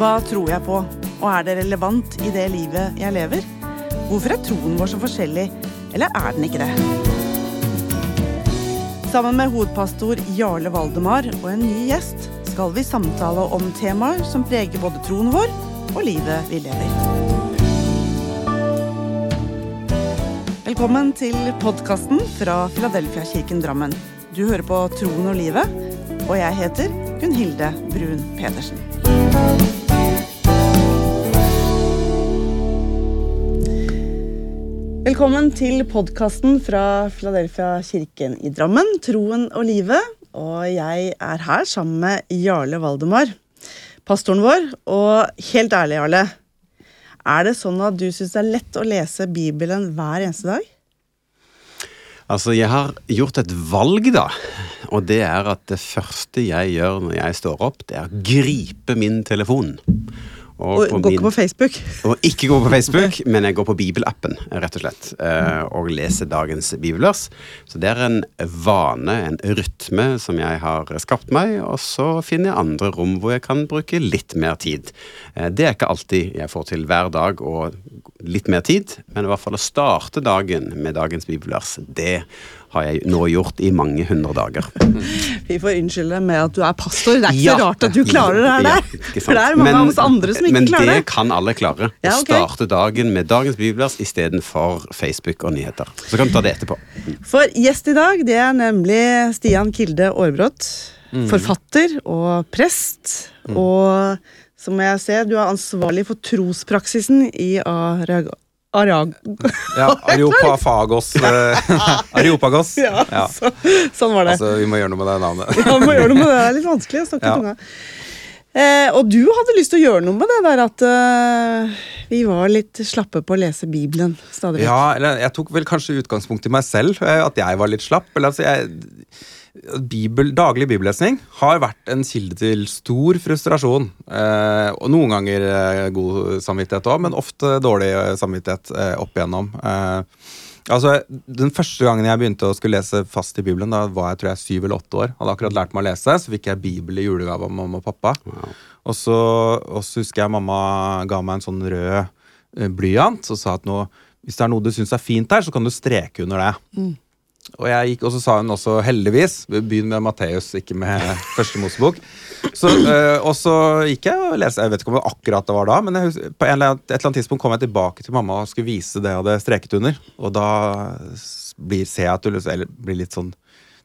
Hva tror jeg på, og er det relevant i det livet jeg lever? Hvorfor er troen vår så forskjellig, eller er den ikke det? Sammen med hovedpastor Jarle Valdemar og en ny gjest skal vi samtale om temaer som preger både troen vår og livet vi lever. Velkommen til podkasten fra Filadelfia-kirken Drammen. Du hører på Troen og livet, og jeg heter Gunn Hilde Brun Pedersen. Velkommen til podkasten fra Philadelphia kirken i Drammen, Troen og livet. Og jeg er her sammen med Jarle Valdemar, pastoren vår. Og helt ærlig, Jarle, er det sånn at du syns det er lett å lese Bibelen hver eneste dag? Altså, jeg har gjort et valg, da. Og det er at det første jeg gjør når jeg står opp, det er å gripe min telefon. Og, og går ikke på Facebook? Og ikke gå på Facebook, men jeg går på bibelappen, rett og slett. Eh, og leser dagens bibelvers. Så det er en vane, en rytme, som jeg har skapt meg. Og så finner jeg andre rom hvor jeg kan bruke litt mer tid. Eh, det er ikke alltid jeg får til hver dag og litt mer tid, men i hvert fall å starte dagen med dagens bibelvers, det har jeg nå gjort i mange hundre dager. Vi får unnskylde med at du er pastor. Det er ikke ja, så rart at du klarer det her. Ja, for det er mange men, av oss andre som ikke men klarer det. Men det kan alle klare. Ja, okay. Starte dagen med dagens bibelvers istedenfor Facebook og nyheter. Så kan du ta det etterpå. For gjest i dag, det er nemlig Stian Kilde Aarbrot. Mm. Forfatter og prest. Mm. Og som jeg ser, du er ansvarlig for trospraksisen i Arag Arag... Ja, Areopafagos. Eh, Areopagos. Ja, ja. Så, sånn var det. Altså, vi må gjøre noe med det navnet. ja, vi må gjøre noe med det. Det er litt vanskelig å snakke ja. tunga. Eh, og du hadde lyst til å gjøre noe med det der at uh, vi var litt slappe på å lese Bibelen stadig vekk. Ja, eller jeg tok vel kanskje utgangspunkt i meg selv, eh, at jeg var litt slapp. Eller altså, jeg Bibel, daglig bibellesning har vært en kilde til stor frustrasjon. Eh, og noen ganger eh, god samvittighet òg, men ofte dårlig eh, samvittighet eh, opp igjennom. Eh, altså, Den første gangen jeg begynte å skulle lese fast i Bibelen, da var jeg tror jeg syv eller åtte år. Hadde akkurat lært meg å lese, så fikk jeg Bibel i julegave av mamma og pappa. Wow. Og, så, og, så, husker jeg mamma ga meg en sånn rød eh, blyant og sa at nå, hvis det er noe du syns er fint her, så kan du streke under det. Mm. Og jeg gikk, og så sa hun også heldigvis Begynn med Matteus, ikke med Første Mosebok. Så, øh, og så gikk jeg og leste. Jeg vet ikke om det akkurat det var da, men jeg, på eller annen, et eller annet tidspunkt kom jeg tilbake til mamma og skulle vise det jeg hadde streket under. Og da blir, ser jeg at du eller, blir litt sånn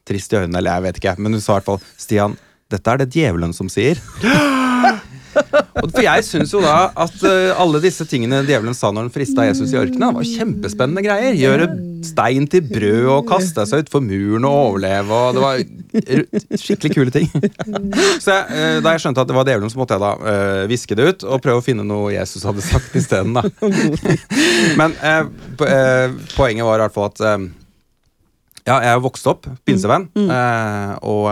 trist i øynene, eller jeg vet ikke. Men hun sa i hvert fall Stian, dette er det djevelen som sier. For jeg syns jo da at uh, alle disse tingene djevelen sa når han frista Jesus i ørkenen, var kjempespennende greier. Gjøre stein til brød og kaste seg utfor muren og overleve. og Det var skikkelig kule ting. Så jeg, uh, da jeg skjønte at det var djevelen, så måtte jeg da uh, viske det ut og prøve å finne noe Jesus hadde sagt isteden. Men poenget var i hvert fall at ja, jeg har vokst opp pinsevenn, mm. mm. og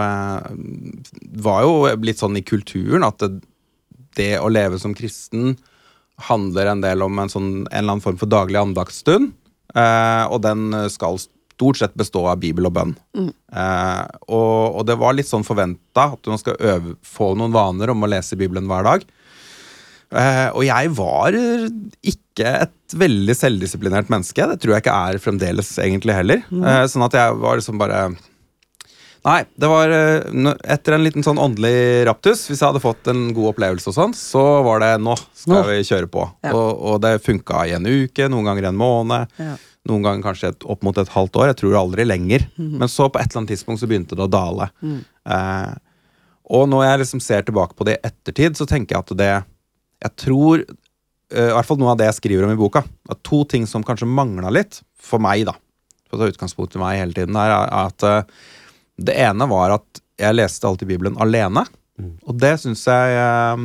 var jo litt sånn i kulturen at det, det å leve som kristen handler en del om en, sånn, en eller annen form for daglig andaktsstund. Eh, og den skal stort sett bestå av bibel og bønn. Mm. Eh, og, og, det var litt sånn forventa at man skal øve, få noen vaner om å lese Bibelen hver dag. Eh, og jeg var ikke et veldig selvdisiplinert menneske. Det tror jeg ikke er fremdeles egentlig heller. Mm. sånn at jeg var liksom bare Nei, det var eh, etter en liten sånn åndelig raptus. Hvis jeg hadde fått en god opplevelse, og sånn, så var det nå skal nå. vi kjøre på. Ja. Og, og, det funka i en uke, noen ganger en måned. Ja. Noen ganger kanskje et, opp mot et halvt år. Jeg tror aldri lenger. Mm -hmm. Men så på et eller annet tidspunkt så begynte det å dale. Mm. Eh, og når jeg liksom ser tilbake på det i ettertid, så tenker jeg at det Jeg tror eh, I hvert fall noe av det jeg skriver om i boka, at to ting som kanskje mangla litt, for meg, da, for å ta utgangspunkt i meg hele tiden, er at eh, det ene var at jeg leste alltid Bibelen alene. Mm. Og det syns jeg eh,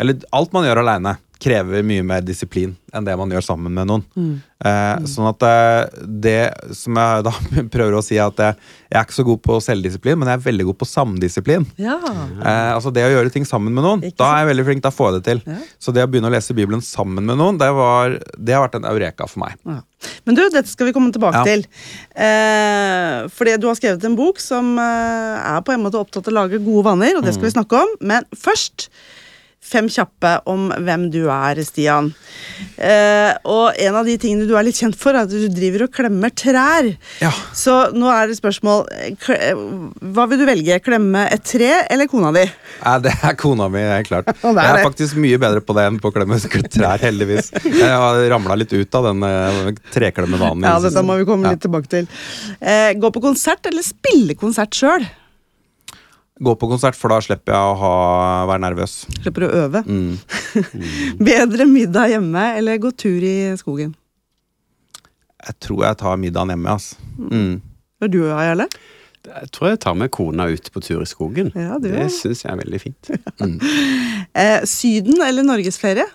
Eller alt man gjør alene krever mye mer disiplin enn det man gjør sammen med noen. Mm. Eh, mm. sånn at eh, det som jeg da prøver å si, at jeg, jeg er ikke så god på selvdisiplin, men jeg er veldig god på samdisiplin. Ja. Eh, altså det å gjøre ting sammen med noen. da er jeg veldig flink til å få det til. Ja. Så det å begynne å lese Bibelen sammen med noen, det, var, det har vært en eureka for meg. Ja. Men du, dette skal vi komme tilbake til. Eh, fordi du har skrevet en bok som eh, er på en måte opptatt av å lage gode vaner, og det skal vi mm. snakke om. Men først fem kjappe om hvem du er, Stian. Eh, og en av de tingene du er litt kjent for, er at du driver og klemmer trær. Ja. Så nå er det spørsmål eh, eh, Hva vil du velge? Klemme et tre eller kona di? Nei, det er kona mi, helt klart. det er Jeg er faktisk mye bedre på det enn på å klemme trær, heldigvis. Jeg har ramla litt ut av den uh, treklemmevanen. Ja, det dette må vi komme litt tilbake til. Eh, gå på konsert eller spille konsert sjøl? Gå på konsert, for da slipper jeg å ha, være nervøs. Slipper å øve. Mm. Bedre middag hjemme eller gå tur i skogen? Jeg tror jeg tar middagen hjemme, altså. Mm. Hva du og Jarle? Jeg tror jeg tar med kona ut på tur i skogen. Ja, du det òg. syns jeg er veldig fint. Eh, syden eller norgesferie?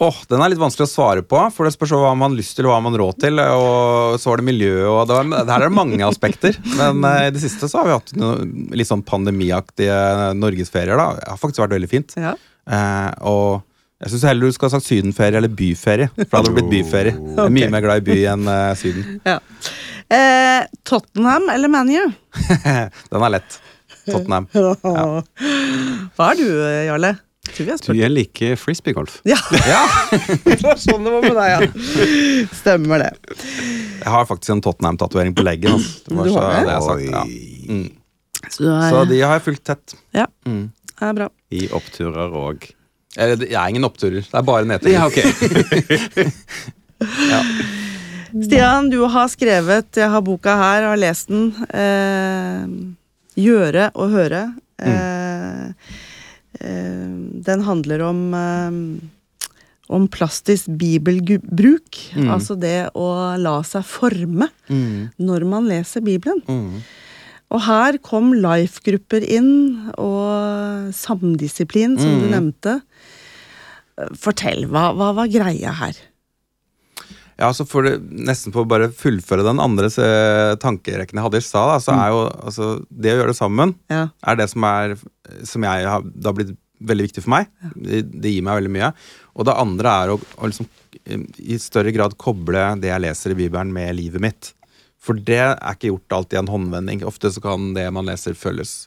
Åh, Den er litt vanskelig å svare på, for det spørs hva man har lyst til og hva man har råd til. Og så var det miljø, og det var, her er det mange aspekter. Men eh, i det siste så har vi hatt noe, litt sånn pandemiaktige norgesferier. da. Det har faktisk vært veldig fint. Ja. Eh, og jeg syns heller du skal ha sagt sydenferie eller byferie. For det hadde blitt byferie. Jeg er mye mer glad i by enn uh, Syden. ja. Eh, Tottenham eller ManU? Den er lett. Tottenham. Hva er du, Jarle? Har Du jeg liker frisbeegolf. Ja, Ja, det var sånn det var med deg, ja. Stemmer det. Jeg har faktisk en Tottenham-tatovering på leggen. Altså. Det var så har det? jeg sagt, ja. Mm. Så, er, så de har jeg fulgt tett. Ja, Mm. det er bra. I oppturer og Eller, det- er ingen oppturer, det er bare nedturer. Ja, ok. Stian, du har skrevet, jeg har boka her, og har lest den. Eh, 'Gjøre og høre'. Eh, eh, den handler om eh, om plastisk bibelbruk. Mm. Altså det å la seg forme Mm. når man leser Bibelen. Mm. Og her kom life-grupper inn, og samdisiplin, som du Mm. nevnte. Fortell, hva, hva var greia her? Ja, så for det, Nesten for å bare fullføre den andre eh, tankerekken jeg hadde i stad, så er jo altså, det å gjøre det sammen Ja. er det som, er, som jeg har, det har blitt veldig viktig for meg. Det, det gir meg veldig mye. Og det andre er å, å liksom, eh, i større grad koble det jeg leser i Bibelen, med livet mitt. For det er ikke gjort alltid i en håndvending. Ofte så kan det man leser, føles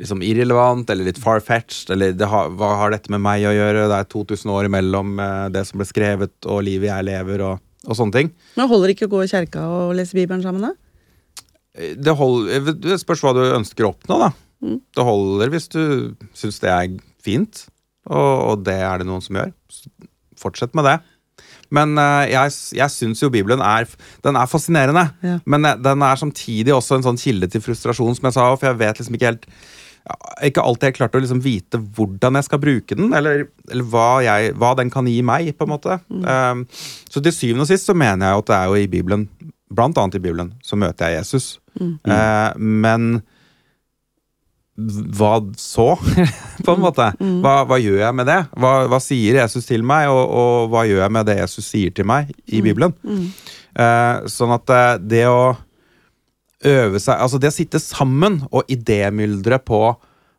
liksom irrelevant eller litt far-fetched. Eller det har, hva har dette med meg å gjøre? Det er 2000 år imellom eh, det som ble skrevet, og livet jeg lever, og, og sånne ting. Men holder det ikke å gå i kjerka og lese Bibelen sammen, da? Eh, Det, hold, eh, det spørs hva du ønsker å oppnå, da. Det holder hvis du syns det er fint, og, og det er det noen som gjør. Fortsett med det. Men jeg, jeg syns jo Bibelen er Den er fascinerende. Ja. Men den er samtidig også en sånn kilde til frustrasjon, som jeg sa, for jeg vet liksom ikke helt Ikke alltid jeg klarte å liksom vite hvordan jeg skal bruke den, eller, eller hva, jeg, hva den kan gi meg, på en måte. Um, så til syvende og sist så mener jeg at det er jo i Bibelen, blant annet i Bibelen, så møter jeg Jesus. Eh, men hva så, på en måte? Hva, hva gjør jeg med det? Hva, hva sier Jesus til meg, og, og hva gjør jeg med det Jesus sier til meg i Bibelen? Eh, sånn at eh, det å øve seg Altså det å sitte sammen og idémyldre på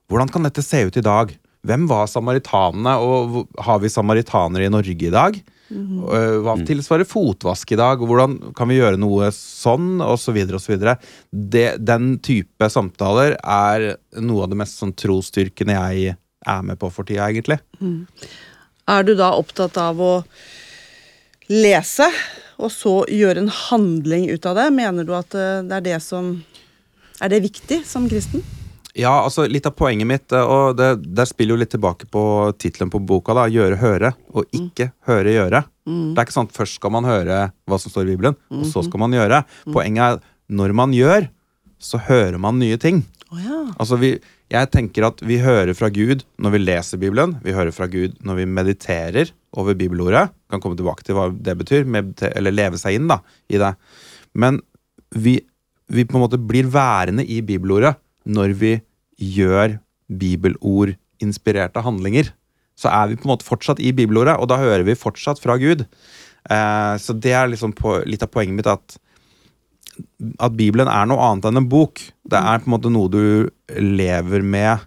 hvordan kan dette se ut i dag? Hvem var samaritanene, og har vi samaritanere i Norge i dag? Eh, Hva tilsvarer fotvask i dag? Hvordan kan vi gjøre noe sånn? Og så videre og så videre. Det, den type samtaler er noe av det mest sånn trosstyrkende jeg er med på for tida, egentlig. Er du da opptatt av å lese, og så gjøre en handling ut av det? Mener du at eh, det er det som Er det viktig som kristen? Ja, altså litt av poenget mitt, eh, og det, der spiller jo litt tilbake på tittelen på boka, da, gjøre, høre, og ikke høre, gjøre. Det er ikke sånn at først skal man høre hva som står i Bibelen, og så skal man gjøre. Poenget er når man gjør, så hører man nye ting. Oh, ja. Altså vi, jeg tenker at vi hører fra Gud når vi leser Bibelen, vi hører fra Gud når vi mediterer over bibelordet. Kan komme tilbake til hva det betyr, eller leve seg inn da, i det. Men vi, vi på en måte blir værende i bibelordet når vi gjør bibelordinspirerte handlinger. Så er vi på en måte fortsatt i bibelordet, og da hører vi fortsatt fra Gud. Eh, så det er liksom på, litt av poenget mitt at at Bibelen er noe annet enn en bok. Det er på en måte noe du lever med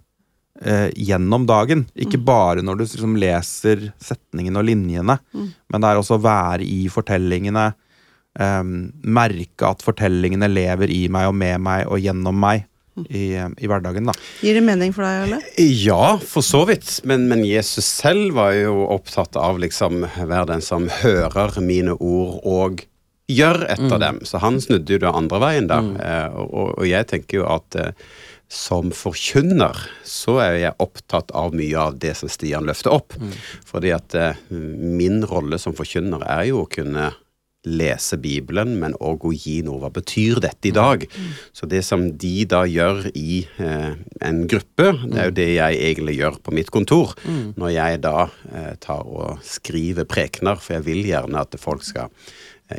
eh, gjennom dagen. Ikke bare når du liksom leser setningene og linjene, men det er også å være i fortellingene. Eh, merke at fortellingene lever i meg og med meg og gjennom meg. i, i hverdagen. da. Gir det mening for deg, eller? Ja, for så vidt. Men, men, Jesus selv var jo opptatt av liksom Vær den som hører mine ord og gjør etter mm. dem. Så han snudde jo det andre veien, da. Mm. Eh, og, og, jeg tenker jo at eh, som forkynner så er jeg opptatt av mye av det som Stian løfter opp. Mm. Fordi at eh, min rolle som forkynner er jo å kunne lese Bibelen, men òg å gi noe. Hva betyr dette i dag? Mm. Så det som de da gjør i eh, en gruppe, det er jo det jeg egentlig gjør på mitt kontor. Mm. Når jeg da eh, tar og skriver prekener, for jeg vil gjerne at folk skal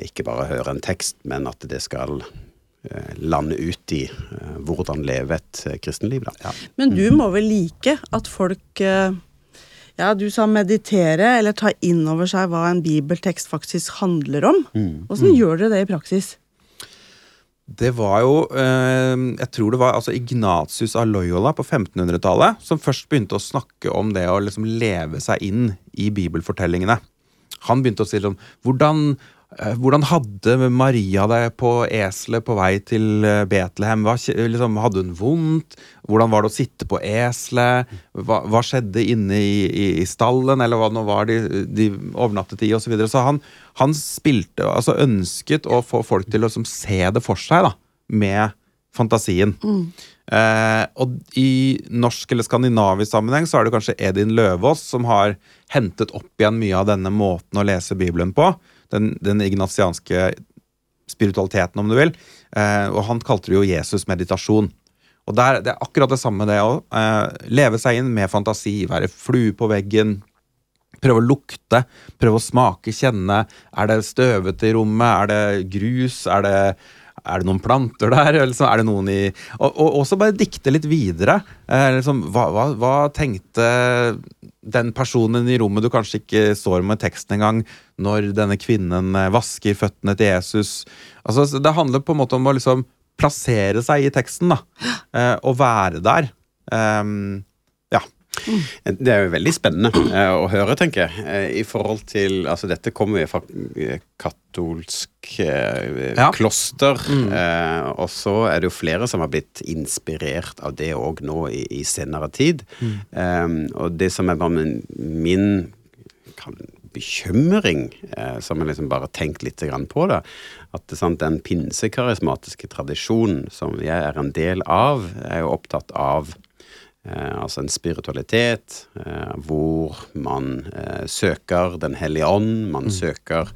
ikke bare høre en tekst, men at det skal Eh, lande ut i eh, hvordan leve et eh, kristenliv. Da. Ja. Men du må vel like at folk ja, du sa meditere, eller ta inn over seg hva en bibeltekst faktisk handler om. Mm. Hvordan mm. gjør dere det i praksis? Det var jo Jeg tror det var altså Ignatius av Loyola på 1500-tallet som først begynte å snakke om det å liksom leve seg inn i bibelfortellingene. Han begynte å si sånn Hvordan Eh, hvordan hadde Maria det på eselet på vei til eh, Betlehem? Hva, liksom, hadde hun vondt? Hvordan var det å sitte på eselet? Hva, hva, skjedde inne i, i, i, stallen, eller hva nå var de, de overnattet i, osv. Så, videre. så han, han, spilte, altså ønsket å få folk til å liksom, se det for seg da, med fantasien. Mm. Eh, og i norsk eller skandinavisk sammenheng så er det kanskje Edin Løvaas som har hentet opp igjen mye av denne måten å lese Bibelen på den, den ignatianske spiritualiteten, om du vil. Eh, og han kalte det jo Jesus meditasjon. Og der, Det er akkurat det samme, det òg. Eh, leve seg inn med fantasi, være flue på veggen. Prøve å lukte, prøve å smake, kjenne. Er det støvete i rommet? Er det grus? Er det, er det noen planter der? Liksom, er det noen i Og, og også bare dikte litt videre. Eh, liksom, hva, hva, hva, tenkte den personen i rommet du kanskje ikke står med teksten engang, når denne kvinnen eh, vasker føttene til Jesus. Altså, Det handler på en måte om å liksom plassere seg i teksten, da. Eh, og være der. Um. Det er jo veldig spennende eh, å høre, tenker jeg. Eh, I forhold til Altså, dette kommer jo fra eh, katolsk ja. kloster. Mm. Og så er det jo flere som har blitt inspirert av det òg nå i, i, senere tid. Mm. Um, og det som er bare min bekymring, eh, som jeg liksom bare tenkt litt på det, at sant, den pinsekarismatiske tradisjonen som jeg er en del av, er jo opptatt av altså en spiritualitet eh, hvor man eh, søker Den hellige ånd, man mm. søker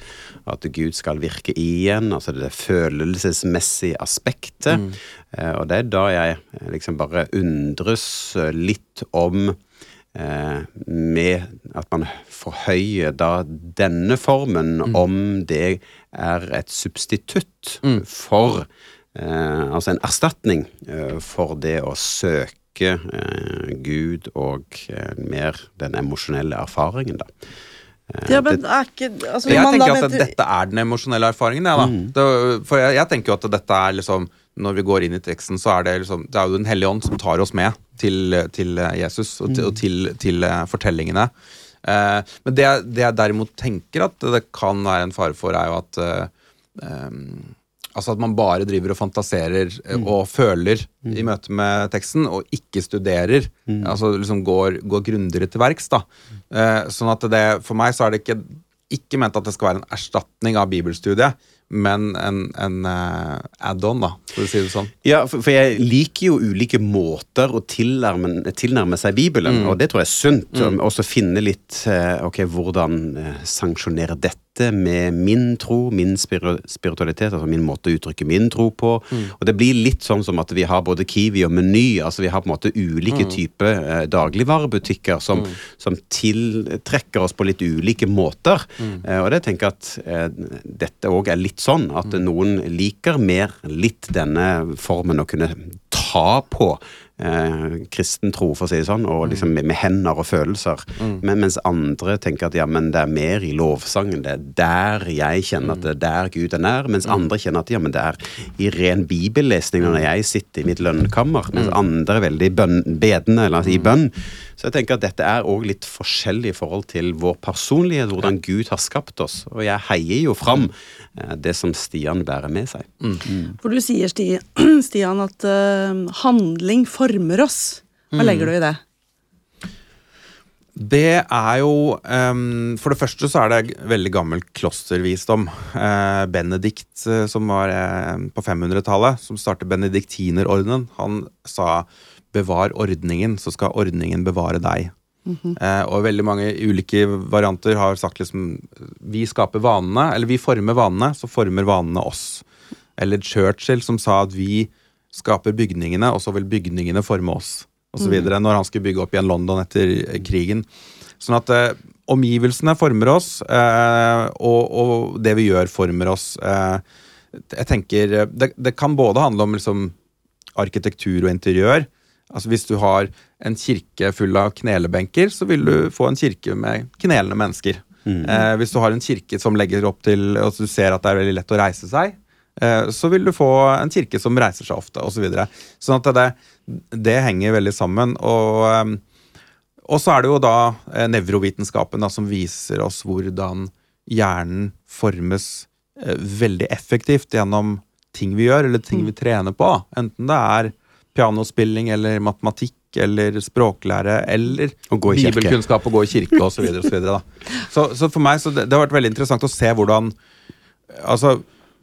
at Gud skal virke igjen, altså det følelsesmessige aspektet. Mm. Eh, og det er da jeg eh, liksom bare undres litt om eh, med at man forhøyer da denne formen, mm. om det er et substitutt mm. for Altså en erstatning for det å søke bruke eh, Gud og eh, mer den emosjonelle erfaringen, da. Eh, ja, men er ikke altså, Jeg tenker at dette er den emosjonelle erfaringen, ja, da. Mm. Det, for jeg, jeg, tenker jo at dette er liksom Når vi går inn i teksten, så er det liksom Det er jo Den hellige ånd som tar oss med til, til Jesus og, til, mm. og til, til fortellingene. Eh, men det, det, jeg derimot tenker at det kan være en fare for, er jo at eh, Altså at man bare driver og fantaserer eh, mm. og føler mm. i møte med teksten, og ikke studerer. Mm. Altså liksom går, går grundigere til verks. da. Eh, sånn at det, For meg så er det ikke, ikke ment at det skal være en erstatning av bibelstudiet, men en, en uh, add-on, da, for å si det sånn. Ja, for, for, jeg liker jo ulike måter å tilnærme, tilnærme seg Bibelen, mm. og det tror jeg er sunt. Mm. Også finne litt uh, ok, hvordan uh, sanksjonere dette med min tro, min spiritualitet, altså min måte å uttrykke min tro på. Mm. Og det blir litt sånn som at vi har både Kiwi og Meny, altså vi har på en måte ulike mm. typer eh, dagligvarebutikker som, mm. som, tiltrekker oss på litt ulike måter. Mm. Eh, og det tenker jeg at eh, dette òg er litt sånn, at mm. noen liker mer litt denne formen å kunne ta på eh, kristen tro, for å si det sånn, og liksom med, med hender og følelser. Men, mens andre tenker at ja, men det er mer i lovsangen. Det er der jeg kjenner at det er der Gud er nær. Mens andre kjenner at ja, men det er i ren bibellesning når jeg sitter i mitt lønnkammer. Mens andre er veldig bønn, bedende, eller altså, i bønn. Så jeg tenker at dette er òg litt forskjellig i forhold til vår personlighet, hvordan Gud har skapt oss. Og jeg heier jo fram det som Stian bærer med seg. For du sier, Stian, at eh, handling former oss. Hva legger du i det? Det er jo um, For det første så er det veldig gammel klostervisdom. Uh, Benedikt, uh, som var uh, på 500-tallet, som startet benediktinerordenen, han sa 'bevar ordningen, så skal ordningen bevare deg'. Eh, og veldig mange ulike varianter har sagt liksom Vi skaper vanene, eller vi former vanene, så former vanene oss. Eller Churchill som sa at vi skaper bygningene, og så vil bygningene forme oss. Og så videre, Når han skulle bygge opp igjen London etter eh, krigen. Sånn at eh, omgivelsene former oss, eh, og, og det vi gjør, former oss. Eh, jeg tenker eh, det, det kan både handle om liksom, arkitektur og interiør. Altså Hvis du har en kirke full av knelebenker, så vil du få en kirke med knelende mennesker. Eh, hvis du har en kirke som legger opp til og du ser at det er veldig lett å reise seg, eh, så vil du få en kirke som reiser seg ofte, osv. Så videre. sånn at det, det henger veldig sammen. Og, eh, og så er det jo da eh, nevrovitenskapen da, som viser oss hvordan hjernen formes eh, veldig effektivt gjennom ting vi gjør, eller ting vi trener på. Enten det er pianospilling eller matematikk eller språklære eller bibelkunnskap og gå i kirke osv. Så, videre, og så, videre, så, så for meg så det, det har vært veldig interessant å se hvordan Altså,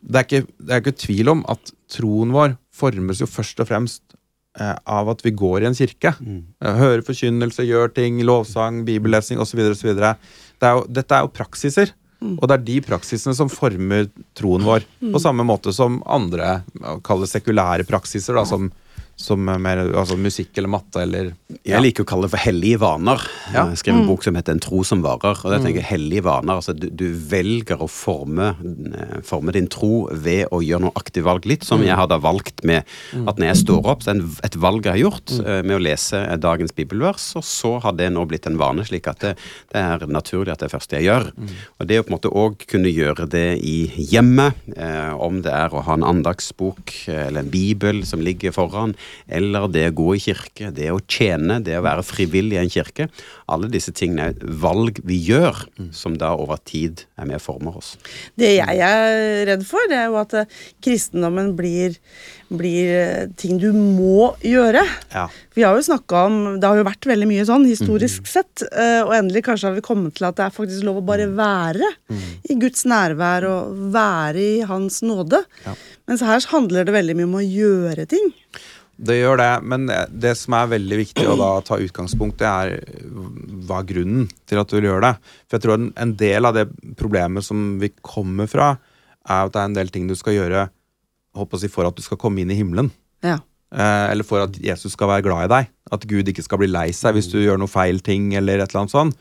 det er, ikke, det er ikke tvil om at troen vår formes jo først og fremst eh, av at vi går i en kirke. Mm. hører forkynnelse, gjør ting, lovsang, bibellesning osv. osv. Det Dette er jo praksiser. Og det er de praksisene som former troen vår. På samme måte som andre ja, kall det sekulære praksiser, da, som, som er mer, altså musikk eller matte eller Jeg liker å kalle det for hellige vaner. Ja. Jeg skrev en bok som heter En tro som varer. og det tenker jeg hellige vaner, altså du, du velger å forme, eh, forme din tro ved å gjøre noe aktivt valg. Litt som jeg hadde valgt med at når jeg står opp, så er det et valg jeg har gjort eh, med å lese dagens bibelvers, og så har det nå blitt en vane, slik at det, det er naturlig at det er det første jeg gjør. Og det å på en måte òg kunne gjøre det i hjemmet, eh, om det er å ha en andagsbok eh, eller en bibel som ligger foran, eller det å gå i kirke, det å tjene, det å være frivillig i en kirke. Alle disse tingene er valg vi gjør, som da over tid er med og former oss. Det jeg er redd for, det er jo at eh, kristendommen blir, blir eh, ting du må gjøre. Ja. Vi har jo snakka om Det har jo vært veldig mye sånn historisk sett. eh, Og endelig kanskje har vi kommet til at det er faktisk lov å bare være i Guds nærvær og være i Hans nåde. Ja. Mens her handler det veldig mye om å gjøre ting. Det gjør det, men det som er veldig viktig å da ta utgangspunkt i, er hva er grunnen til at du vil gjøre det. For jeg tror en- del av det problemet som vi kommer fra, er at det er en del ting du skal gjøre håper å si, for at du skal komme inn i himmelen. Ja. Eh, eller for at Jesus skal være glad i deg. At Gud ikke skal bli lei seg hvis du gjør noe feil ting. eller et eller annet sånt.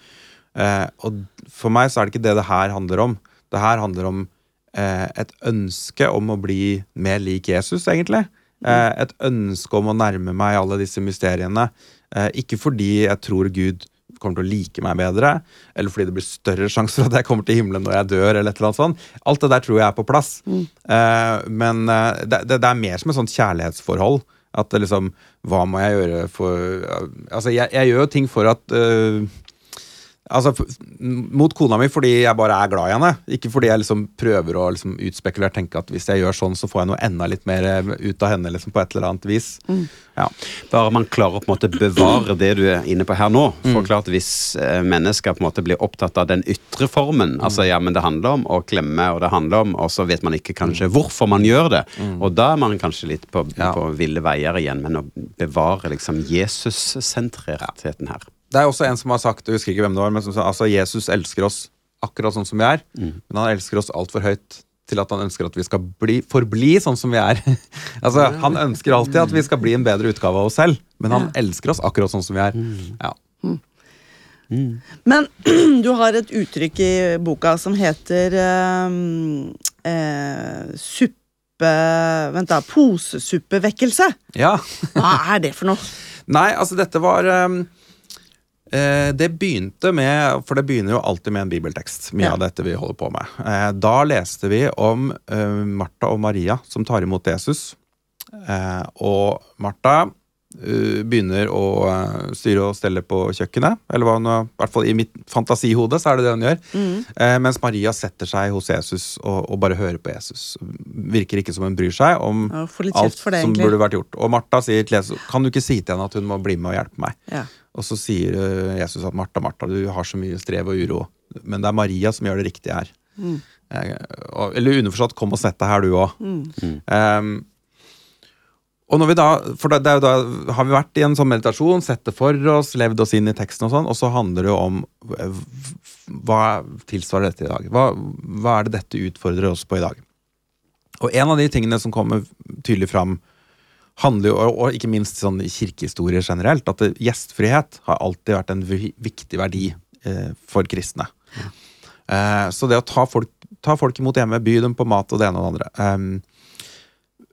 Eh, og for meg så er det ikke det det her handler om. Det her handler om eh, et ønske om å bli mer lik Jesus, egentlig. Eh, et ønske om å nærme meg alle disse mysteriene. Eh, ikke fordi jeg tror Gud kommer til å like meg bedre, eller fordi det blir større sjanse for at jeg kommer til himmelen når jeg dør. eller et eller annet sånt. Alt det der tror jeg er på plass. Eh, men det, det, det er mer som et sånt kjærlighetsforhold. At det liksom Hva må jeg gjøre for Altså, jeg, jeg gjør jo ting for at eh, Altså, Mot kona mi fordi jeg bare er glad i henne. Ikke fordi jeg liksom prøver å liksom utspekulere tenke at hvis jeg gjør sånn, så får jeg noe enda litt mer eh, ut av henne liksom på et eller annet vis. Ja. Bare man klarer å på en måte bevare det du er inne på her nå. For klart Hvis eh, mennesker på en måte blir opptatt av den ytre formen altså ja, men Det handler om å klemme, og det handler om, og så vet man ikke kanskje hvorfor man gjør det. Og da er man kanskje litt på, Ja. på ville veier igjen, men å bevare liksom Jesus-sentrertheten her. Det er også en som har sagt, jeg husker ikke hvem det var, men som sa altså Jesus elsker oss akkurat sånn som vi er, men han elsker oss altfor høyt til at han ønsker at vi skal bli, forbli sånn som vi er. altså, Han ønsker alltid at vi skal bli en bedre utgave av oss selv, men han elsker oss akkurat sånn som vi er. Ja. Men du har et uttrykk i boka som heter eh, eh, suppe Vent, da. Posesuppevekkelse. Ja. Hva er det for noe? Nei, altså dette var eh, Det begynte med For det begynner jo alltid med en bibeltekst. Mye Ja. av dette vi holder på med. Eh, da leste vi om eh, Martha og Maria som tar imot Jesus. Eh, og Martha eh, begynner å eh, styre og stelle på kjøkkenet. Eller hun, I hvert fall i mitt fantasihode så er det det hun gjør. Mm. mens Maria setter seg hos Jesus og, og bare hører på Jesus. Virker ikke som hun bryr seg om alt det, som burde vært gjort. Og Martha sier til Jesus kan du ikke si til henne at hun må bli med og hjelpe meg. Ja. Og så sier eh, Jesus at Martha, Martha, du har så mye strev og uro. Men det er Maria som gjør det riktige her. Mm. eller underforstått, kom og sett deg her, du òg. og når vi da, for det, det er jo da har vi vært i en sånn meditasjon, sett det for oss, levd oss inn i teksten og sånn, og så handler det jo om eh, hva tilsvarer dette i dag? Hva, hva er det dette utfordrer oss på i dag? Og en av de tingene som kommer tydelig fram, handler jo, og, ikke minst sånn i kirkehistorie generelt, at gjestfrihet har alltid vært en viktig verdi eh, for kristne. Eh, så det å ta folk, ta folk imot hjemme, by dem på mat og det ene og det andre. eh,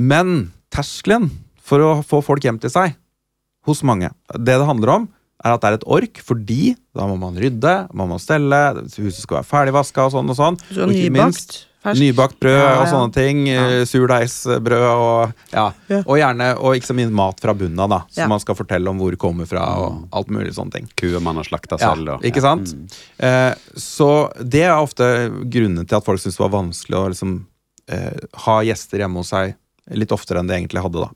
men terskelen for å få folk hjem til seg, hos mange, det det handler om, er at det er et ork, fordi da må man rydde, man må stelle, huset skal være ferdigvaska og sånn og sånn. Så Og ikke nybakt, minst ferskt. Nybakt brød Ja, og sånne ting. Ja. Surdeigsbrød og ja. Ja. Og gjerne, og ikke så mye mat fra bunnen av, da. Som Ja. man skal fortelle om hvor det kommer fra, og alt mulig sånne ting. Kuer man har slakta Ja, selv. og- ikke sant? Eh, så det er ofte grunnen til at folk syns det var vanskelig å liksom, eh, ha gjester hjemme hos seg litt oftere enn de egentlig hadde. da.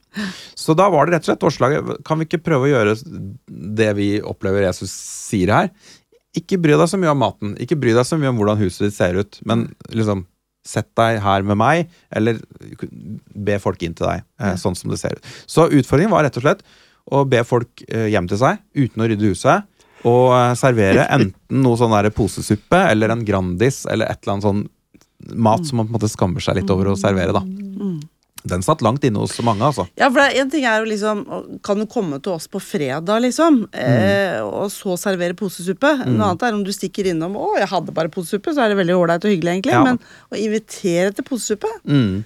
Så da var det rett og slett forslaget Kan vi ikke prøve å gjøre det vi opplever Jesus sier her? Ikke bry deg så mye om maten, ikke bry deg så mye om hvordan huset ditt ser ut, men liksom Sett deg her med meg, eller be folk inn til deg, Ja. sånn som det ser ut. Så utfordringen var rett og slett å be folk eh, hjem til seg uten å rydde huset. Og eh, servere enten noe sånn der posesuppe eller en Grandis eller et eller annet sånn mat som man på en måte skammer seg litt over å servere. da. Den satt langt inne hos mange, altså. Ja, for det, En ting er jo liksom Kan du komme til oss på fredag, liksom? Eh, og så servere posesuppe? Noe annet er om du stikker innom 'Å, jeg hadde bare posesuppe', så er det veldig ålreit og hyggelig, egentlig. Ja. Men å invitere til posesuppe Mm.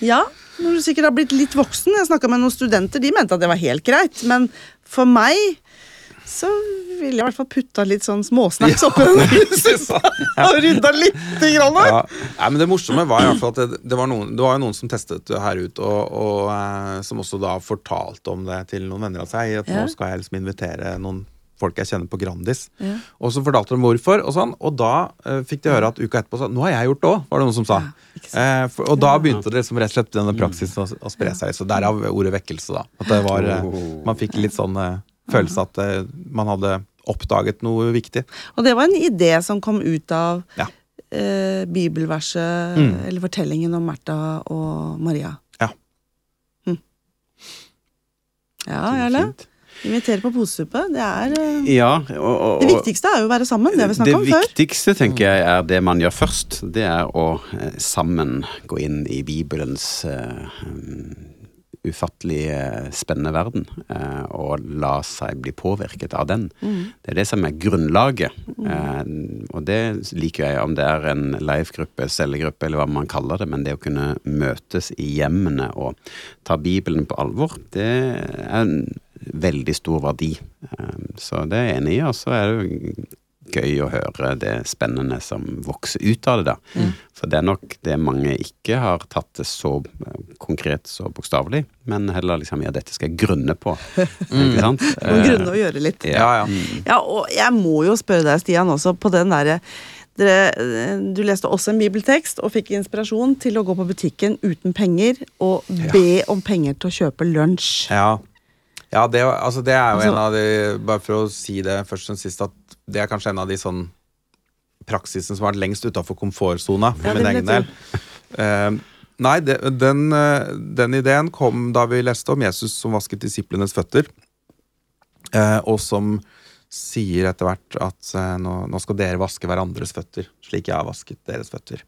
Ja, når du sikkert har blitt litt voksen. Jeg snakka med noen studenter, de mente at det var helt greit. Men for meg så ville jeg i hvert fall putta litt sånn småsnacks oppi den og rydda lite grann. Ja. Nei, men det morsomme var i hvert fall at det, det, var noen, det var noen som testet det her ut, og, og eh, som også da fortalte om det til noen venner av seg. At Ja. nå skal jeg liksom invitere noen folk jeg kjenner på Grandis. Ja. Og så fortalte de hvorfor, og sånn, og da eh, fikk de høre at uka etterpå sa Nå har jeg gjort det òg, var det noen som sa. eh, for, og da begynte det liksom rett og slett denne praksisen å, å spre seg. Så derav ordet vekkelse, da. At det var, eh, Oh. man fikk litt sånn eh, følelse at eh, man hadde oppdaget noe viktig. Og det var en idé som kom ut av Ja. eh, bibelverset, Mm. eller fortellingen om Märtha og Maria. Ja. Ja, Jarle. Inviterer Invitere på posesuppe. Det er eh, Ja, og, og, Det viktigste er jo å være sammen. Det har vi det snakka om før. viktigste tenker jeg er det man gjør først. Det er å eh, sammen gå inn i Bibelens eh, ufattelig eh, spennende verden. eh, og la seg bli påvirket av den. Det er det som er grunnlaget. Eh, og det liker jeg, om det er en live-gruppe, cellegruppe eller hva man kaller det. Men det å kunne møtes i hjemmene og ta Bibelen på alvor, det er en veldig stor verdi. Eh, Så det er jeg enig i. Og så er det jo gøy å høre det spennende som vokser ut av det. da. For det er nok det mange ikke har tatt det så eh, konkret, så bokstavelig, men heller liksom ja, dette skal jeg grunne på. Ikke sant? Må grunne og å gjøre litt. Ja, ja. Ja, og jeg må jo spørre deg, Stian, også på den derre dere, eh, du leste også en bibeltekst og fikk inspirasjon til å gå på butikken uten penger og be om penger til å kjøpe lunsj. Ja, ja det, altså det er jo Altså- en av de Bare for å si det først og sist, at det er kanskje en av de sånn praksisen som har vært lengst utafor komfortsona for Ja, min egen del. Uh, nei, det, den, eh, den ideen kom da vi leste om Jesus som vasket disiplenes føtter, uh, og som sier etter hvert at uh, nå, nå skal dere vaske hverandres føtter, slik jeg har vasket deres føtter.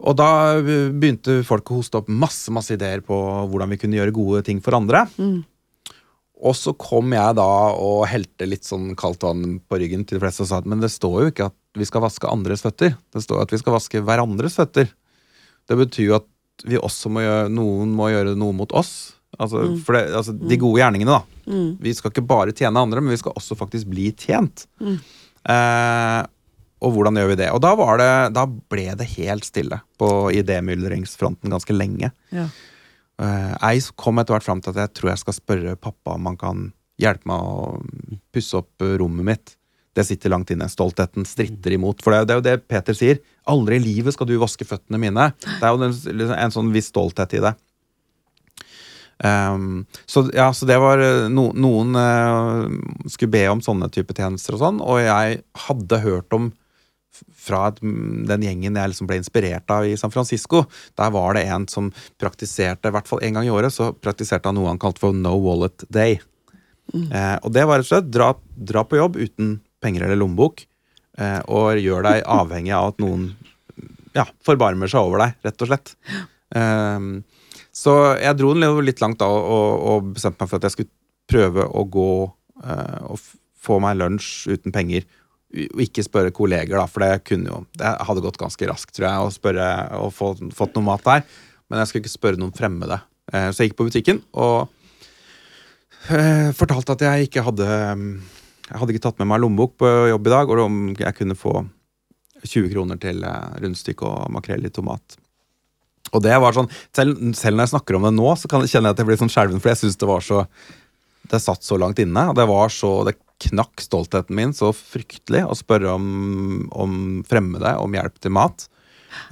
Og da begynte folk å hoste opp masse masse ideer på hvordan vi kunne gjøre gode ting for andre. Og så kom jeg da og helte litt sånn kaldt vann på ryggen til de fleste og sa at men det står jo ikke at vi skal vaske andres føtter. Det står at vi skal vaske hverandres føtter. Det betyr jo at vi også må gjøre, noen må gjøre noe mot oss. Altså, for det, altså, De gode gjerningene, da. Mm. Vi skal ikke bare tjene andre, men vi skal også faktisk bli tjent. Mm. Eh, og hvordan gjør vi det? Og da, var det, da ble det helt stille på idémyldringsfronten ganske lenge. Ja. Eh, jeg kom etter hvert fram til at jeg tror jeg skal spørre pappa om han kan hjelpe meg å pusse opp eh, rommet mitt. Det sitter langt inne. Stoltheten stritter imot. For det, er jo- det er Peter sier. Aldri i livet skal du vaske føttene mine. Det er jo en, liksom en sånn viss stolthet i det. Um, så, ja, så det var eh, no, Noen uh, skulle be om sånne type tjenester og sånn, og jeg hadde hørt om fra mm, den gjengen jeg liksom ble inspirert av i San Francisco. Der var det en som praktiserte, i hvert fall en gang i året, så praktiserte han noe han kalte for no wallet day. Eh, og det var rett og slett dra, dra på jobb uten penger eller lommebok, eh, og gjør deg avhengig av at noen ja, forbarmer seg over deg, rett og slett. Ehm, så jeg dro den litt langt da og, og, bestemte meg for at jeg skulle prøve å gå eh, og få meg lunsj uten penger. Og ikke spørre kolleger, da, for det kunne jo Det hadde gått ganske raskt, tror jeg, å spørre og få, fått noe mat der. Men jeg skulle ikke spørre noen fremmede. Eh, så jeg gikk på butikken og eh, fortalte at jeg ikke hadde Jeg hadde ikke tatt med meg lommebok på jobb i dag, og om jeg kunne få 20 kroner til eh, rundstykke og makrell i tomat. Og det var sånn, selv, selv når jeg snakker om det nå, så kan jeg kjenne at jeg blir sånn skjelven, for jeg syns det var så Det satt så langt inne, og det var så Det knakk stoltheten min så fryktelig å spørre om, om fremmede om hjelp til mat.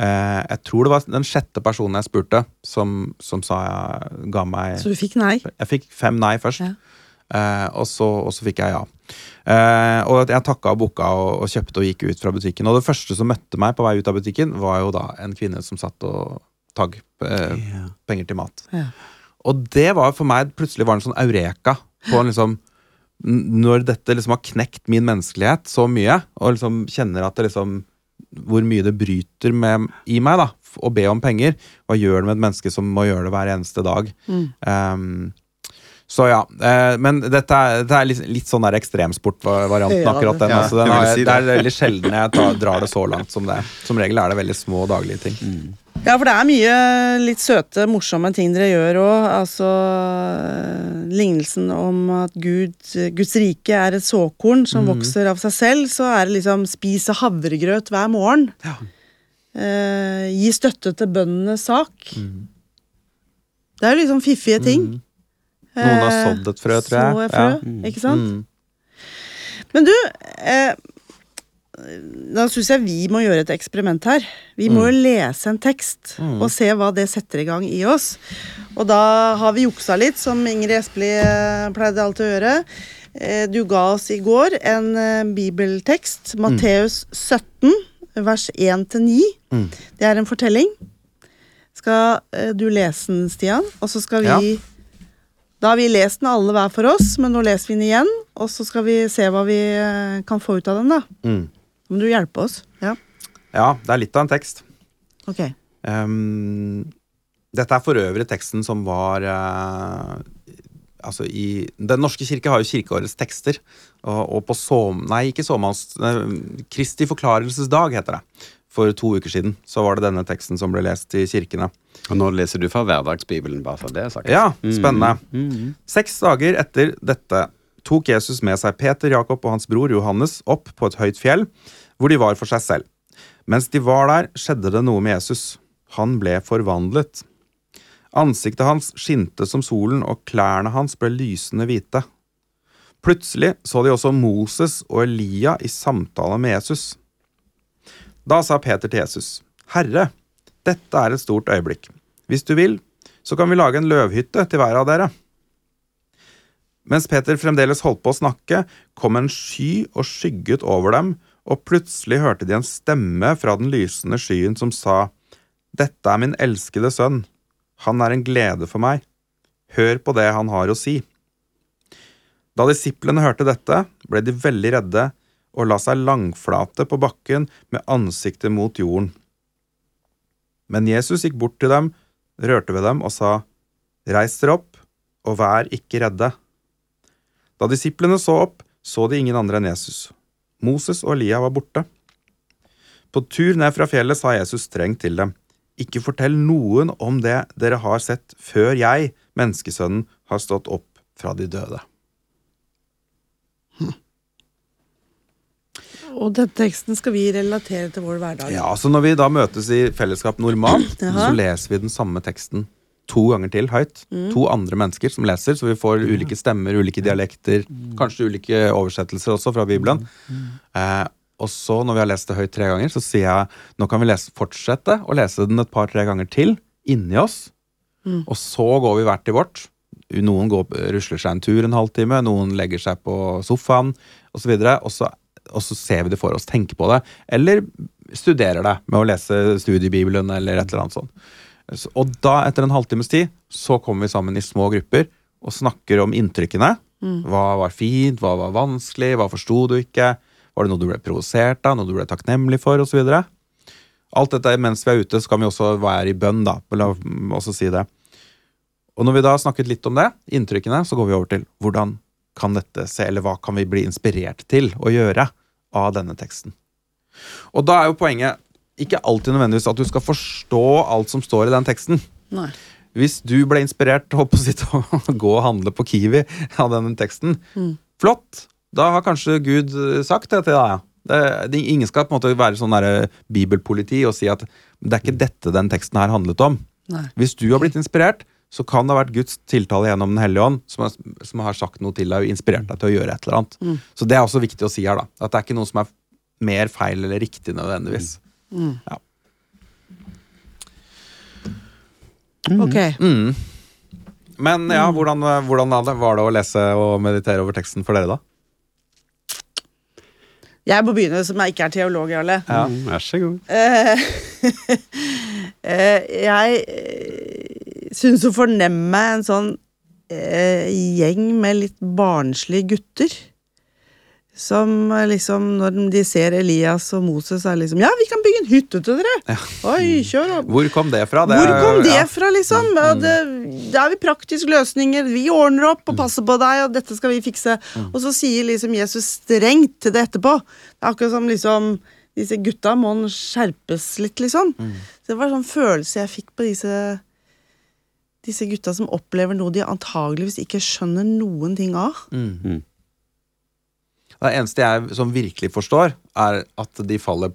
Eh, jeg tror det var den sjette personen jeg spurte, som, som sa jeg ga meg Så du fikk nei? jeg fikk fem nei først, Ja. eh, og, så, og så fikk jeg ja. Eh, og jeg takka og booka og, og kjøpte og gikk ut fra butikken. Og det første som møtte meg på vei ut av butikken, var jo da en kvinne som satt og tagg eh, penger til mat. Ja. Og det var for meg plutselig var en sånn eureka på en liksom Når dette liksom har knekt min menneskelighet så mye, og liksom kjenner at det liksom hvor mye det bryter med, i meg da, å be om penger. Hva gjør det med et menneske som må gjøre det hver eneste dag? Mm. Um, så ja, eh, men dette er, dette er litt, litt sånn der ekstremsportvarianten, Ja, akkurat den. ja, altså, den er, si det er det. veldig sjelden jeg tar, drar det så langt som det. Som regel er det veldig små daglige ting. Ja, for det er mye litt søte, morsomme ting dere gjør òg. Altså eh, lignelsen om at Gud, Guds rike er et såkorn som mm. vokser av seg selv. Så er det liksom spise havregrøt hver morgen. Ja. Eh, gi støtte til bøndenes sak. Mm. Det er jo liksom fiffige ting. Noen har Eh, sådd et frø, tror jeg. Så et frø, Ja. ikke sant? Mm. Men du, eh, da syns jeg vi må gjøre et eksperiment her. Vi må jo lese en tekst Mm. og se hva det setter i gang i oss. Og da har vi juksa litt, som Ingrid Espelid eh, pleide alltid å gjøre. Eh, Du ga oss i går en eh, bibeltekst, Matteus 17, vers 1-9. Mm. Det er en fortelling. Skal du lese den, Stian? Og så skal vi Da har vi lest den alle hver for oss, men nå leser vi den igjen. Og så skal vi se hva vi kan få ut av den, da. Mm. Må du hjelpe oss? Ja, Ja, det er litt av en tekst. ok. Um, dette er for øvrig teksten som var uh, Altså i Den norske kirke har jo kirkeårets tekster. Og, og på som... Nei, ikke såmanns... Kristi forklarelsesdag heter det. For to uker siden så var det denne teksten som ble lest i kirkene. Og nå leser du fra hverdagsbibelen, bare for det er sagt. Ja, spennende. Mm. Seks dager etter dette tok Jesus med seg Peter, Jakob og hans bror Johannes opp på et høyt fjell, hvor de var for seg selv. Mens de var der, skjedde det noe med Jesus. Han ble forvandlet. Ansiktet hans skinte som solen, og klærne hans ble lysende hvite. Plutselig så de også Moses og Elia i samtale med Jesus. Da sa Peter til Jesus, Herre, dette er et stort øyeblikk. Hvis du vil, så kan vi lage en løvhytte til hver av dere. Mens Peter fremdeles holdt på å snakke, kom en sky og skygget over dem, og plutselig hørte de en stemme fra den lysende skyen som sa, Dette er min elskede sønn, han er en glede for meg, hør på det han har å si. Da disiplene hørte dette, ble de veldig redde og la seg langflate på bakken med ansiktet mot jorden. Men Jesus gikk bort til dem, rørte ved dem og sa, Reis dere opp, og vær ikke redde. Da disiplene så opp, så de ingen andre enn Jesus. Moses og Elia var borte. På tur ned fra fjellet sa Jesus strengt til dem, ikke fortell noen om det dere har sett, før jeg, menneskesønnen, har stått opp fra de døde. Og den teksten skal vi relatere til vår hverdag. Ja, så Når vi da møtes i fellesskap normalt, så leser vi den samme teksten to ganger til høyt. To andre mennesker som leser, så vi får ulike stemmer, ulike dialekter, kanskje ulike oversettelser også fra Bibelen. Eh, og så, når vi har lest det høyt tre ganger, så sier jeg nå kan vi lese, fortsette å lese den et par-tre ganger til inni oss. Og så går vi hvert til vårt. Noen går, rusler seg en tur en halvtime, noen legger seg på sofaen osv. Og, så, og så ser vi det for oss, tenker på det. Eller studerer det med å lese studiebibelen eller et eller annet sånt. Og da, etter en halvtimes tid, så kommer vi sammen i små grupper og snakker om inntrykkene. Hva var fint, hva var vanskelig, hva forsto du ikke? Var det noe du ble provosert av, noe du ble takknemlig for, osv.? Alt dette mens vi er ute, så kan vi også være i bønn, da. La også si det. Og når vi da har snakket litt om det, inntrykkene, så går vi over til hvordan kan dette se, eller hva kan vi bli inspirert til å gjøre av denne teksten. Og da er jo poenget ikke alltid nødvendigvis at du skal forstå alt som står i den teksten. Nei. Hvis du ble inspirert å, si, til å gå og handle på Kiwi av denne teksten, flott! Da har kanskje Gud eh, sagt det til deg. Det, det, ingen skal på en måte være sånn der bibelpoliti og si at det er ikke dette den teksten her handlet om. Nei. Hvis du har blitt inspirert, så kan det ha vært Guds tiltale gjennom Den hellige ånd som er, som har sagt noe til deg og inspirert deg til å gjøre et eller annet. Så det er også viktig å si her, da. At det er ikke noe som er mer feil eller riktig nødvendigvis. Ja. Ok. Mm. Men ja, hvordan, hvordan var det- å lese og meditere over teksten for dere, da? Jeg må begynne, som jeg ikke er teolog, Jarle. Ja, Vær så god. Eh, eh, jeg eh, syns å fornemme en sånn eh, gjeng med litt barnslige gutter. Som liksom, når de ser Elias og Moses, er liksom Ja, vi kan bygge en hytte til dere! Oi, kjør opp! Hvor kom det fra? Det, Hvor kom det ja. fra, liksom? Ja, det, det er vi praktiske løsninger. Vi ordner opp og passer på deg, og dette skal vi fikse. Og så sier liksom Jesus strengt til det etterpå. Det er akkurat som liksom Disse gutta må skjerpes litt, liksom. Så det var en sånn følelse jeg fikk på disse disse gutta som opplever noe de antageligvis ikke skjønner noen ting av. Mm. Det eneste jeg som virkelig forstår, er at de faller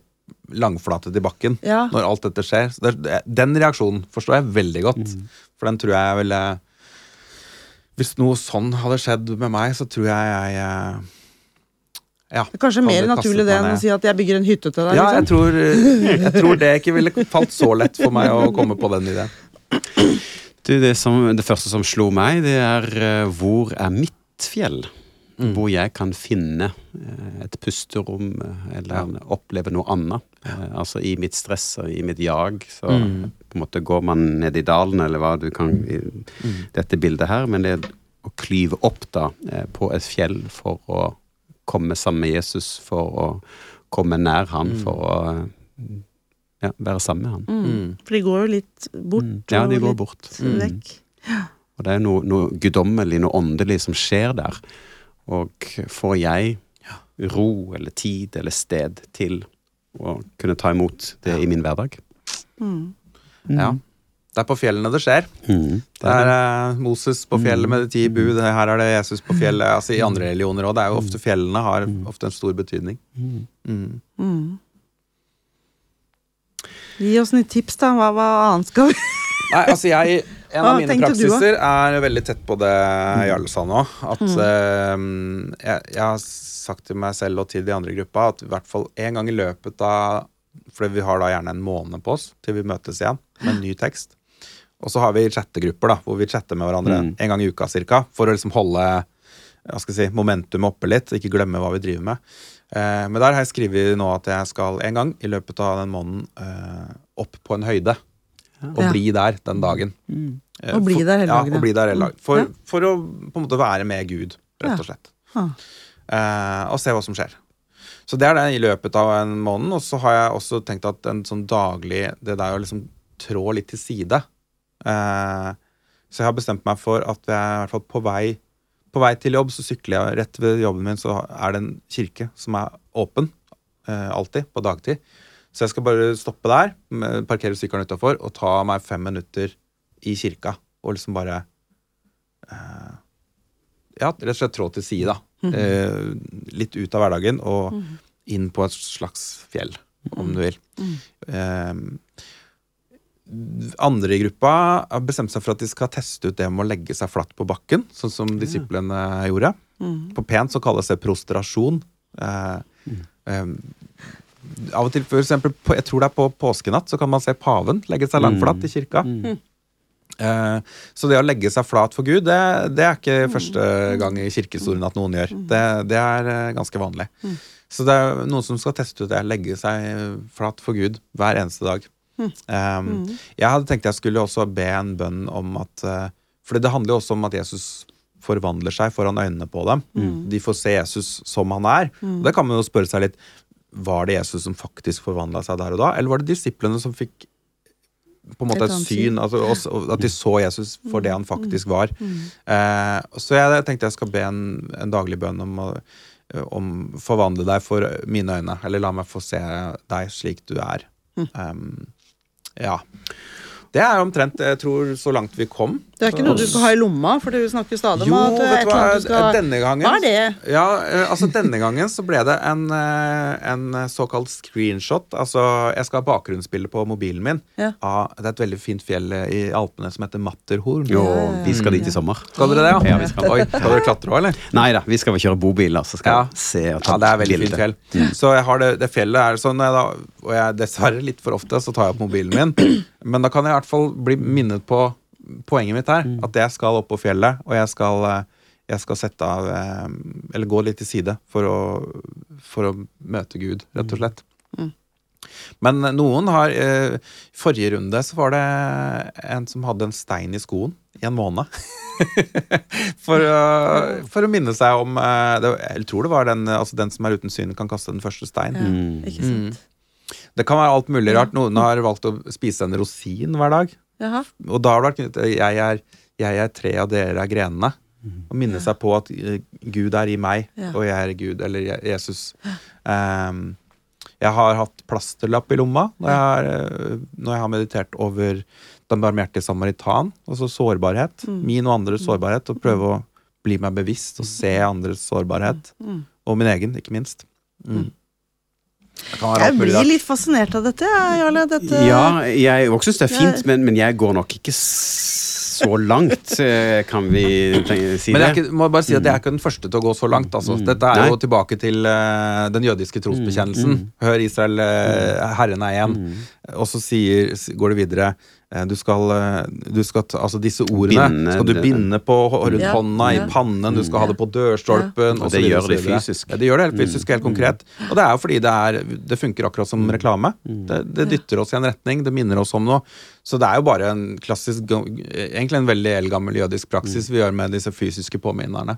langflate til bakken Ja. når alt dette skjer. Så det, den reaksjonen forstår jeg veldig godt. For den tror jeg ville Hvis noe sånn hadde skjedd med meg, så tror jeg jeg eh, ja, Det er kanskje mer naturlig det enn å si at jeg bygger en hytte til deg. Ja, jeg liksom. tror, jeg tror det ikke ville falt så lett for meg å komme på den ideen. Du, det, som, det første som slo meg, det er eh, hvor er mitt fjell? Hvor jeg kan finne eh, et pusterom eller eller oppleve noe annet. Eh, altså i mitt stress og i mitt jag. Så på en måte går man ned i dalen, eller hva du kan i dette bildet her. Men det å klyve opp da eh, på et fjell for å komme sammen med Jesus, for å komme nær han, for å eh, ja, være sammen med han. Mm. For de går jo litt bort. Mm. Ja, de går litt bort. Mm. Og det er noe, noe guddommelig, noe åndelig som skjer der. Og får jeg ro eller tid eller sted til å kunne ta imot det i min hverdag? Ja. Det er på fjellene det skjer. Mm. Det er eh, Moses på fjellet med de ti bud, her er det Jesus på fjellet. Altså I andre religioner òg. Det er jo ofte fjellene har ofte en stor betydning. Mm. Gi oss noen tips, da. Hva, hva annet skal vi Nei, altså jeg En Hva av mine tenkte du, da? praksiser er veldig tett på det Jarle sa nå. At eh, jeg, jeg har sagt til meg selv og til de andre i gruppa at i hvert fall en gang i løpet av For vi har da gjerne en måned på oss til vi møtes igjen med en ny tekst. Og så har vi chattegrupper da, hvor vi chatter med hverandre Mm. en gang i uka cirka, for å liksom holde hva skal si, momentumet oppe litt, ikke glemme hva vi driver med. Eh, men der har jeg skrevet nå at jeg skal en gang i løpet av den måneden eh, opp på en høyde. Og bli der den dagen. Mm. Og bli der hele dagen, Ja, og bli der hele dagen. For, for å på en måte være med Gud, rett og slett. Ja. Eh, og se hva som skjer. Så det er det i løpet av en måned. Og så har jeg også tenkt at en sånn daglig Det der å liksom trå litt til side eh, Så jeg har bestemt meg for at jeg i hvert fall på vei På vei til jobb så sykler jeg rett ved jobben min, så er det en kirke som er åpen. eh, alltid, på dagtid. Så jeg skal bare stoppe der, parkere sykkelen utafor og ta meg fem minutter i kirka. Og liksom bare eh, Ja, rett og slett trå til side, da. Eh, litt ut av hverdagen og inn på et slags fjell, om du vil. Eh, andre i gruppa har bestemt seg for at de skal teste ut det med å legge seg flatt på bakken, sånn som disiplene gjorde. På pent så kalles det prostrasjon. Eh, eh, av og til, for eksempel, på, jeg tror det er på påskenatt, så kan man se paven legge seg langflat i kirka. Eh, så det å legge seg flat for Gud, det, det er ikke første gang i kirkehistorien at noen gjør. Det, det er eh, ganske vanlig. Så det er noen som skal teste ut det, legge seg flat for Gud hver eneste dag. Um, Jeg hadde tenkt jeg skulle også be en bønn om at uh, For det handler jo også om at Jesus forvandler seg foran øynene på dem. De får se Jesus som han er. Og det kan man jo spørre seg litt Var det Jesus som faktisk forvandla seg der og da, eller var det disiplene som fikk på en måte Et syn, syn. altså, også, at de så Jesus for det han faktisk var. Eh, så jeg tenkte jeg skal be en, en daglig bønn om å om forvandle deg for mine øyne, eller la meg få se deg slik du er. Um, ja. Det er omtrent jeg tror, så langt vi kom. Det er ikke noe du skal ha i lomma, for du snakker stadig om at det er vet hva, skal denne gangen Hva er det? Ja, eh, altså denne gangen så ble det en, eh, en såkalt screenshot. Altså, jeg skal ha bakgrunnsbilde på mobilen min Ja. av Det er et veldig fint fjell i Alpene som heter Matterhorn. Jo, vi skal dit i sommer. Skal dere det, ja? Ja, vi skal. Oi, skal dere klatre òg, eller? Nei da, vi skal vel kjøre bobil, så skal Ja. vi se og ta Ja, det er veldig bilde. fint fjell. Så jeg har det, det fjellet er sånn, jeg da, og jeg dessverre litt for ofte så tar jeg opp mobilen min. Men da kan jeg i hvert fall bli minnet på poenget mitt her. At jeg skal opp på fjellet, og jeg skal, eh, jeg skal sette av eh, Eller gå litt til side for å, for å møte Gud, rett og slett. Men noen har I forrige runde så var det en som hadde en stein i skoen i en måned. for, å, for å minne seg om eh, Jeg tror det var den, altså den som er uten syn, kan kaste den første stein. Ja, Mm. ikke sant. Det kan være alt mulig rart. Noen har valgt å spise en rosin hver dag. Jaha. Og da har det vært knyttet til jeg er, jeg er tre, og dere er grenene. Å minne seg på at eh, Gud er i meg, Ja. og jeg er Gud, eller Jesus. Um, jeg har hatt plasterlapp i lomma når jeg har, eh, når jeg har meditert over den barmhjertige samaritan, altså sårbarhet. Min og andres sårbarhet, og prøve å bli meg bevisst og se andres sårbarhet. Og min egen, ikke minst. Mm. Jeg blir litt fascinert av dette, Jarle. Dette Ja, jeg òg syns det er fint, men, men jeg går nok ikke så langt, eh, kan vi si det. Men jeg ikke, må bare si at jeg er ikke den første til å gå så langt. Altså. Dette er jo tilbake til uh, den jødiske trosbekjennelsen. Hør Israel, uh, Herren er én. Og så sier, går det videre du skal, eh, du skal altså Disse ordene Binde skal du binde på rundt Ja, hånda, ja. i pannen, du skal ha det på dørstolpen. Og og det videre, gjør det fysisk. Ja, det gjør det helt fysisk, helt konkret. Og det er jo fordi det, er, det funker akkurat som reklame. Det, det dytter oss i en retning, det minner oss om noe. Så det er jo bare en klassisk, egentlig en veldig eldgammel jødisk praksis vi gjør med disse fysiske påminnerne.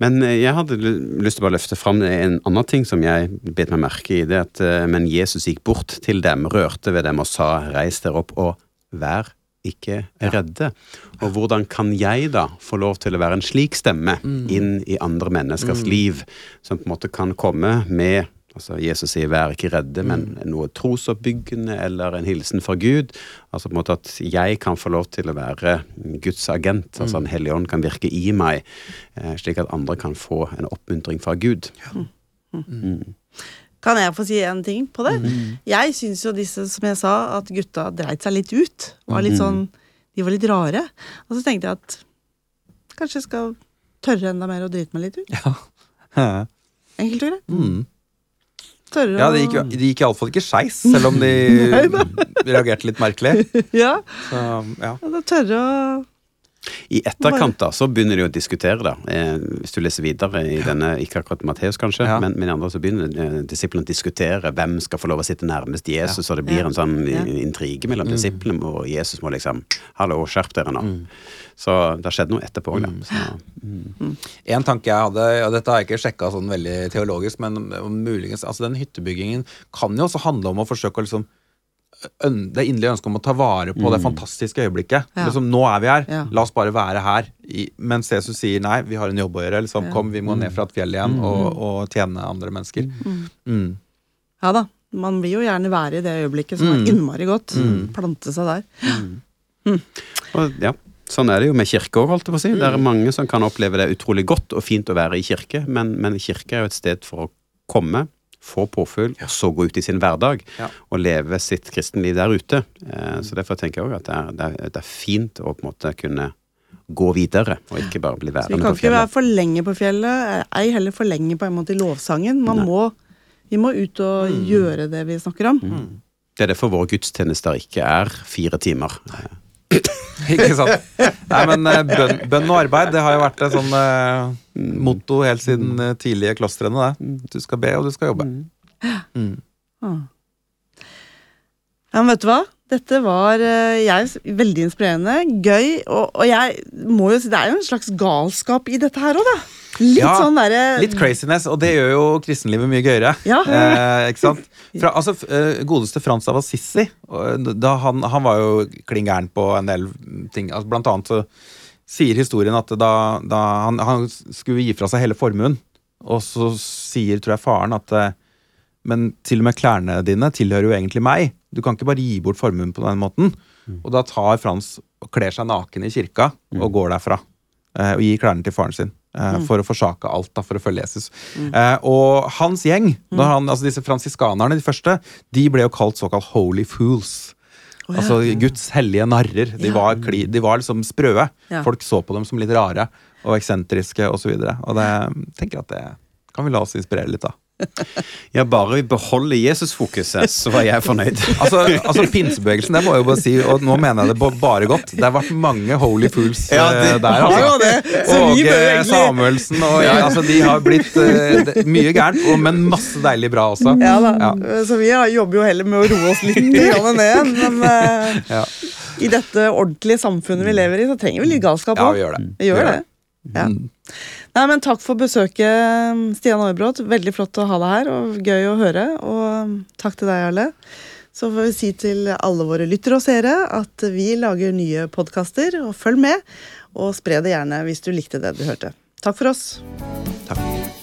Men eh, jeg hadde lyst til å bare løfte fram en annen ting som jeg bet meg merke i. det at, eh, Men Jesus gikk bort til dem, rørte ved dem og sa, reis dere opp og vær ikke redde. Og hvordan kan jeg da få lov til å være en slik stemme inn i andre menneskers liv, som på en måte kan komme med Altså Jesus sier 'vær ikke redde', men noe trosoppbyggende eller en hilsen fra Gud. Altså på en måte at jeg kan få lov til å være Guds agent. altså En hellig ånd kan virke i meg, eh, slik at andre kan få en oppmuntring fra Gud. Kan jeg få si en ting på det? Jeg syns jo disse, som jeg sa, at gutta dreit seg litt ut. Var litt sånn, de var litt rare. Og så tenkte jeg at kanskje jeg skal tørre enda mer å drite meg litt ut. Ja. Enkelt og greit. Mm. å Ja, det gikk, jo- det gikk iallfall ikke skeis, selv om de reagerte litt merkelig. Ja, Så, ja. det tørre å I etterkant da, så begynner de å diskutere det. Eh, hvis du leser videre i denne, ikke akkurat Matteus kanskje, Ja. men, men i andre så begynner eh, disiplene å diskutere hvem skal få lov å sitte nærmest Jesus, og det blir Ja. en sånn Ja. intrige mellom disiplene, og Jesus må liksom Hallo, skjerp dere nå. Mm. Så det har skjedd noe etterpå òg, da. Så, En tanke jeg hadde, og dette har jeg ikke sjekka sånn veldig teologisk, men muligens altså Den hyttebyggingen kan jo også handle om å forsøke å liksom det inderlige ønsket om å ta vare på det fantastiske øyeblikket. Ja. Liksom, nå er vi her, Ja. la oss bare være her. I, mens Jesus sier nei, vi har en jobb å gjøre. Liksom, Kom, vi må ned fra et fjell igjen og, og tjene andre mennesker. Mm. Ja da. Man vil jo gjerne være i det øyeblikket som er innmari godt. Plante seg der. Og ja, Sånn er det jo med kirke òg, holdt jeg på å si. Det er mange som kan oppleve det utrolig godt og fint å være i kirke, men, men kirke er jo et sted for å komme, få påfyll, og så gå ut i sin hverdag Ja. og leve sitt kristenliv der ute. Eh, så derfor tenker jeg òg at det er, det, er, det er fint å på en måte kunne gå videre, og ikke bare bli værende på Så vi kan ikke være for lenge på fjellet, ei heller for lenge på en måte i lovsangen. Man må, vi må ut og gjøre det vi snakker om. Det er derfor våre gudstjenester ikke er fire timer. Eh, Ikke sant? Nei, men eh, bønn, bønn og arbeid det har jo vært et sånn eh, motto helt siden eh, tidlige klostrene. det. Du skal be, og du skal jobbe. Ah. Ja, men vet du hva? Dette var eh, jeg, veldig inspirerende, gøy, og, og jeg må jo si det er jo en slags galskap i dette her òg, da. Litt Ja, sånn derre Litt craziness, og det gjør jo kristenlivet mye gøyere. Ja. Eh, ikke sant? Fra, altså, eh, godeste Frans av Assisi, da han, han var jo klin gæren på en del ting. Altså, blant annet så sier historien at da, da han, han skulle gi fra seg hele formuen, og så sier, tror jeg, faren at eh, men til og med klærne dine tilhører jo egentlig meg. Du kan ikke bare gi bort formuen på den måten. Og da tar Frans og kler seg naken i kirka og går derfra. eh, Og gir klærne til faren sin. eh, For å forsake alt, da, for å følge Jesus. Eh, og hans gjeng, når han, altså disse fransiskanerne, de første, de ble jo kalt såkalt holy fools. Ja. Altså Guds hellige narrer. De, Ja. var, kli, de var liksom sprøe. Ja. Folk så på dem som litt rare og eksentriske osv. Og, så videre. og det tenker at det kan vi la oss inspirere litt av. Ja, bare vi beholder Jesusfokuset, så var jeg fornøyd. Altså, altså Pinsebevegelsen, det må jeg jo bare si, og nå mener jeg det bare godt. Det har vært mange holy fools Ja, eh, det der. Altså. det, så vi Åge egentlig- Samuelsen og altså, De har blitt uh, mye gærent, men masse deilig bra også. Ja da. Ja. Så vi jobber jo heller med å roe oss litt ned. Men uh, Ja. i dette ordentlige samfunnet vi lever i, så trenger vi litt galskap Ja, vi gjør det. Vi gjør Vi gjør det. Ja. Nei, men Takk for besøket, Stian Aarbrot. Veldig flott å ha deg her, og gøy å høre. Og takk til deg, Jarle. Så får vi si til alle våre lyttere og seere at vi lager nye podkaster, og følg med. Og spre det gjerne hvis du likte det du hørte. Takk for oss. Takk.